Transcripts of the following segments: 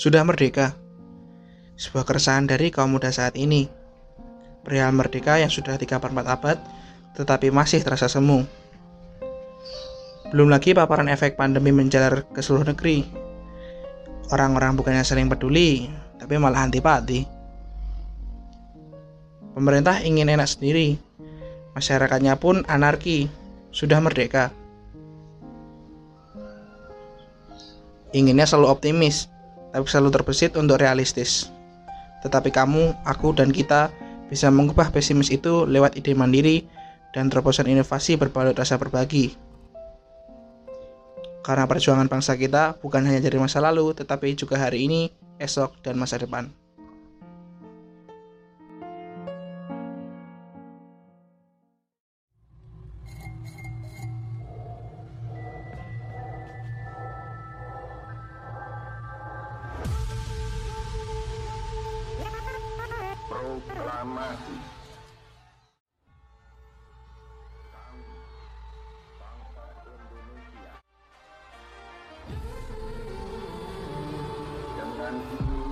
Sudah merdeka. Sebuah keresahan dari kaum muda saat ini. Perihal merdeka yang sudah 3 per 4 abad, tetapi masih terasa semu. Belum lagi paparan efek pandemi menjalar ke seluruh negeri. Orang-orang bukannya saling peduli, tapi malah antipati. Pemerintah ingin enak sendiri, masyarakatnya pun anarki, sudah merdeka. Inginnya selalu optimis, tapi selalu terbesit untuk realistis. Tetapi kamu, aku, dan kita bisa mengubah pesimis itu lewat ide mandiri dan terobosan inovasi berbalut rasa berbagi. Karena perjuangan bangsa kita bukan hanya dari masa lalu, tetapi juga hari ini, esok, dan masa depan. Proklamasi dengan ini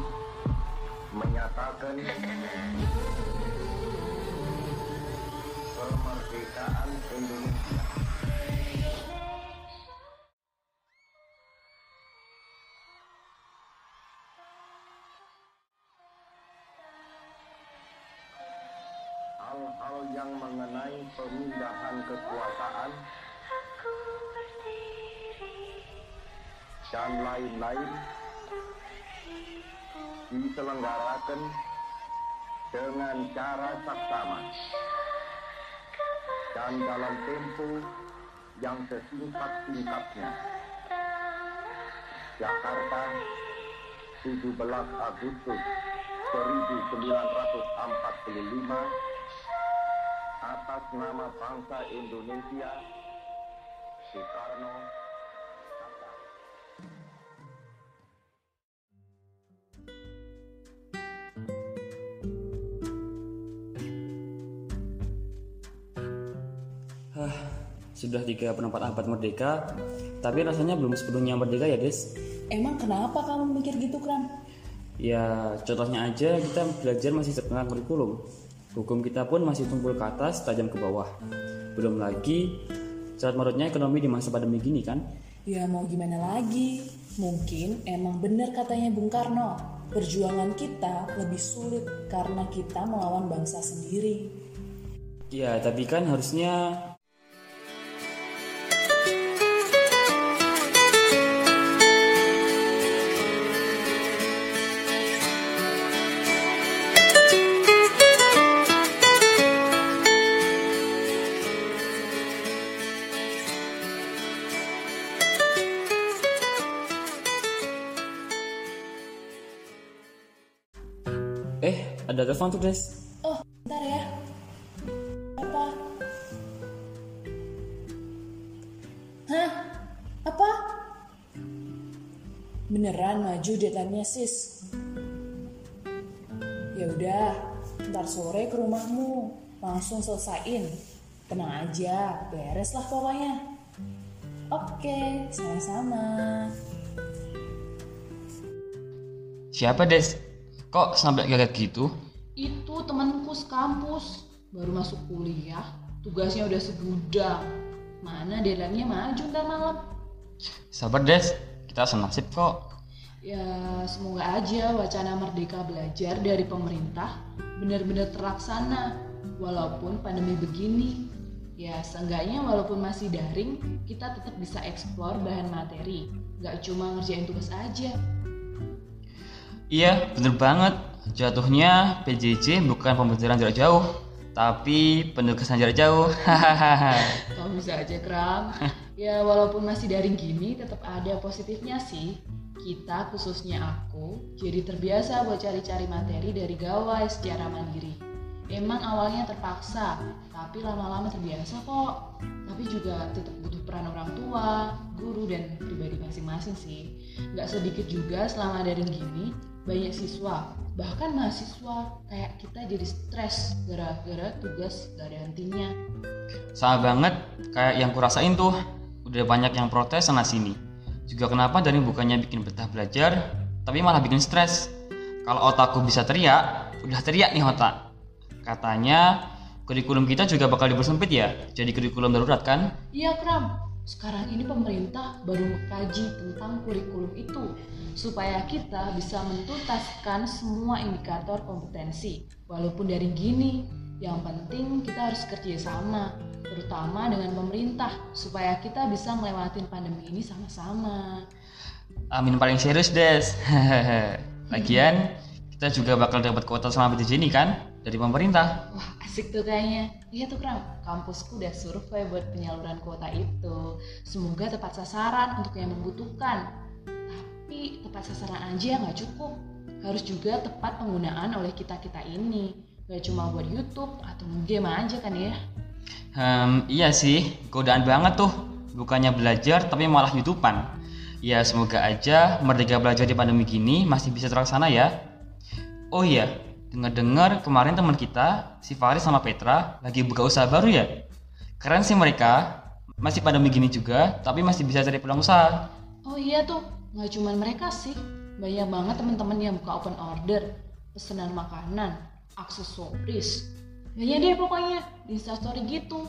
menyatakan kemerdekaan Indonesia. Yang mengenai pemindahan kekuasaan dan lain-lain diselenggarakan dengan cara saksama dan dalam tempo yang sesingkat-singkatnya. Jakarta, 17 Agustus 1945 atas nama bangsa Indonesia Soekarno. Sudah tiga perempat abad merdeka, tapi rasanya belum sepenuhnya merdeka ya, Des. Emang kenapa kamu mikir gitu, Kram? Ya, contohnya aja kita belajar masih setengah kurikulum. Hukum kita pun masih tumpul ke atas, tajam ke bawah. Belum lagi saat marutnya ekonomi di masa pandemi gini kan? Ya mau gimana lagi? Mungkin emang bener katanya Bung Karno. Perjuangan kita lebih sulit karena kita melawan bangsa sendiri. Ya, tapi kan harusnya ada telepon tuh, Des. Oh, bentar ya. Apa? Hah? Apa? Beneran maju deadline-nya, sis? Ya udah, ntar sore ke rumahmu. Langsung selesain. Tenang aja, beres lah pokoknya. Oke, sama-sama. Siapa Des? Kok sampai kaget gitu? Itu temanku sekampus, baru masuk kuliah, tugasnya udah segudang. Mana deadline-nya maju ntar malam. Sabar Des, kita senasib kok. Ya semoga aja wacana merdeka belajar dari pemerintah benar-benar terlaksana walaupun pandemi begini. Ya seenggaknya walaupun masih daring, kita tetap bisa eksplor bahan materi. Gak cuma ngerjain tugas aja. Iya, bener banget. Jatuhnya PJJ bukan pembelajaran jarak jauh, tapi penugasan jarak jauh. Hahaha. Kau bisa aja kram. Ya walaupun masih daring gini, tetap ada positifnya sih. Kita khususnya aku jadi terbiasa buat cari-cari materi dari gawai secara mandiri. Emang awalnya terpaksa, tapi lama-lama terbiasa kok. Tapi juga tetap butuh peran orang tua, guru, dan pribadi masing-masing sih. Gak sedikit juga selama daring gini, banyak siswa, bahkan mahasiswa kayak kita jadi stres gara-gara tugas gak ada hentinya. Sama banget, kayak yang kurasain tuh. Udah banyak yang protes sana sini. Juga kenapa dari bukannya bikin betah belajar, tapi malah bikin stres. Kalau otakku bisa teriak, udah teriak nih otak. Katanya kurikulum kita juga bakal dipersempit ya, jadi kurikulum darurat kan? Iya Kram, sekarang ini pemerintah baru mengkaji tentang kurikulum itu supaya kita bisa mentuntaskan semua indikator kompetensi. Walaupun dari gini, yang penting kita harus kerjasama, terutama dengan pemerintah, supaya kita bisa ngelewatin pandemi ini sama-sama. Amin paling serius des. Lagian kita juga bakal dapat kuota sama BTJ ini kan dari pemerintah. Wah asik tuh kayaknya. Iya tuh Kram, kampusku udah survei buat penyaluran kuota itu. Semoga tepat sasaran untuk yang membutuhkan. Tapi tepat sasaran aja nggak cukup. Harus juga tepat penggunaan oleh kita-kita ini. Gak cuma buat YouTube atau game aja kan ya. Hmm, iya sih, godaan banget tuh. Bukannya belajar tapi malah YouTubean. Ya semoga aja merdeka belajar di pandemi gini masih bisa terlaksana ya. Oh iya, dengar-dengar kemarin teman kita, si Faris sama Petra lagi buka usaha baru ya. Keren sih mereka, masih pandemi gini juga, tapi masih bisa cari peluang usaha. Oh iya tuh, nggak cuma mereka sih. Banyak banget teman-teman yang buka open order, pesanan makanan, aksesoris. Banyak deh pokoknya, di instastory gitu.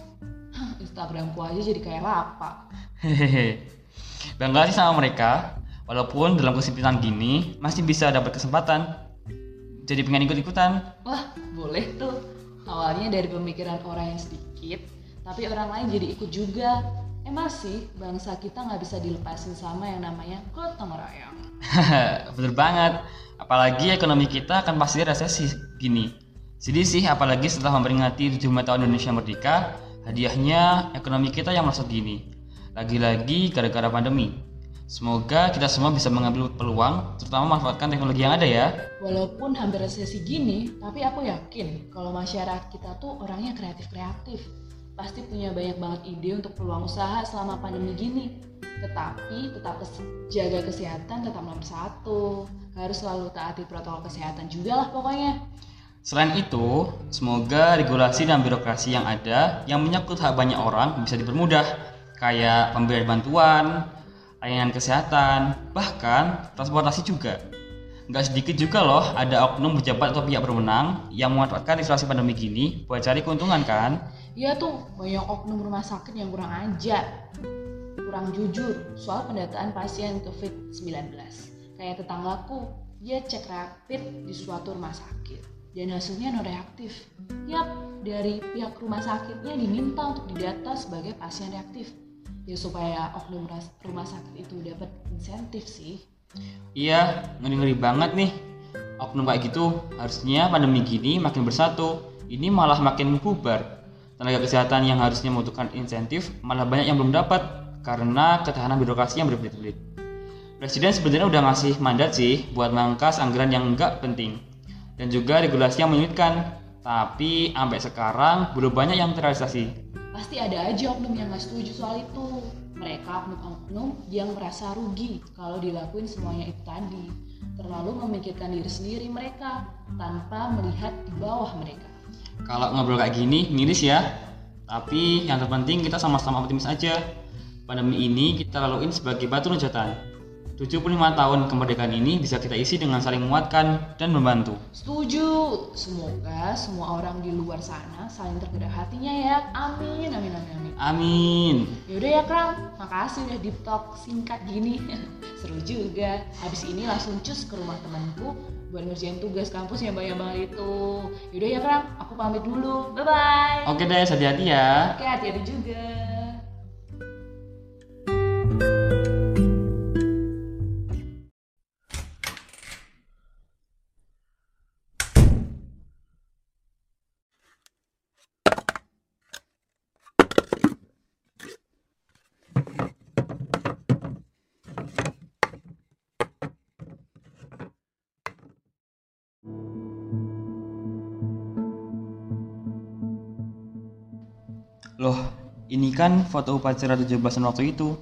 Instagramku aja jadi kayak lapak. Hehehe. Bangga sih sama mereka, walaupun dalam kesempitan gini masih bisa dapat kesempatan. Jadi pengen ikut-ikutan. Wah, boleh tuh. Awalnya dari pemikiran orang yang sedikit, tapi orang lain jadi ikut juga. Emang sih, bangsa kita nggak bisa dilepasin sama yang namanya gotong royong. Bener banget. Apalagi ekonomi kita akan pasti resesi gini. Sedih sih apalagi setelah memperingati 75 tahun Indonesia Merdeka, hadiahnya ekonomi kita yang merosot gini. Lagi-lagi gara-gara pandemi. Semoga kita semua bisa mengambil peluang, terutama memanfaatkan teknologi yang ada ya. Walaupun hampir resesi gini, tapi aku yakin kalau masyarakat kita tuh orangnya kreatif-kreatif. Pasti punya banyak banget ide untuk peluang usaha selama pandemi gini. Tetapi tetap kes- jaga kesehatan tetap nomor satu. Harus selalu taati protokol kesehatan juga lah pokoknya. Selain itu, semoga regulasi dan birokrasi yang ada yang menyangkut hak banyak orang bisa dipermudah, kayak pemberian bantuan, layanan kesehatan, bahkan transportasi juga. Nggak sedikit juga loh ada oknum pejabat atau pihak berwenang yang memanfaatkan isolasi pandemi gini buat cari keuntungan kan? Iya tuh, banyak oknum rumah sakit yang kurang ajar, kurang jujur soal pendataan pasien COVID-19. Kayak tetanggaku, dia cek rapid di suatu rumah sakit dan hasilnya non reaktif. Yap, dari pihak rumah sakitnya diminta untuk didata sebagai pasien reaktif. Ya supaya oknum rumah sakit itu dapat insentif sih. Iya, ngeri-ngeri banget nih. Oknum kayak gitu, harusnya pandemi gini makin bersatu. Ini malah makin bubar. Tenaga kesehatan yang harusnya membutuhkan insentif malah banyak yang belum dapat karena ketahanan birokrasi yang berbelit-belit. Presiden sebenarnya udah ngasih mandat sih buat mangkas anggaran yang enggak penting dan juga regulasi yang menyulitkan. Tapi sampai sekarang belum banyak yang terrealisasi. Pasti ada aja oknum yang nggak setuju soal itu. Mereka oknum-oknum yang merasa rugi kalau dilakuin semuanya itu tadi. Terlalu memikirkan diri sendiri mereka tanpa melihat di bawah mereka. Kalau ngobrol kayak gini, miris ya. Tapi yang terpenting kita sama-sama optimis aja. Pandemi ini kita laluin sebagai batu loncatan. 75 tahun kemerdekaan ini bisa kita isi dengan saling menguatkan dan membantu. Setuju. Semoga semua orang di luar sana saling tergerak hatinya ya. Amin, amin, amin, amin. Amin. Yaudah ya Kram, makasih udah deep talk singkat gini. Seru juga. Habis ini langsung cus ke rumah temanku buat ngerjain tugas kampus yang banyak banget itu. Yaudah ya Kram, aku pamit dulu. Bye-bye. Oke deh, hati-hati ya. Oke, hati-hati juga. Loh, ini kan foto upacara 17-an waktu itu.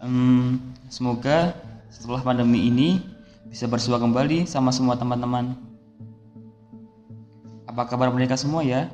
Hmm, semoga setelah pandemi ini bisa bersua kembali sama semua teman-teman. Apa kabar mereka semua ya?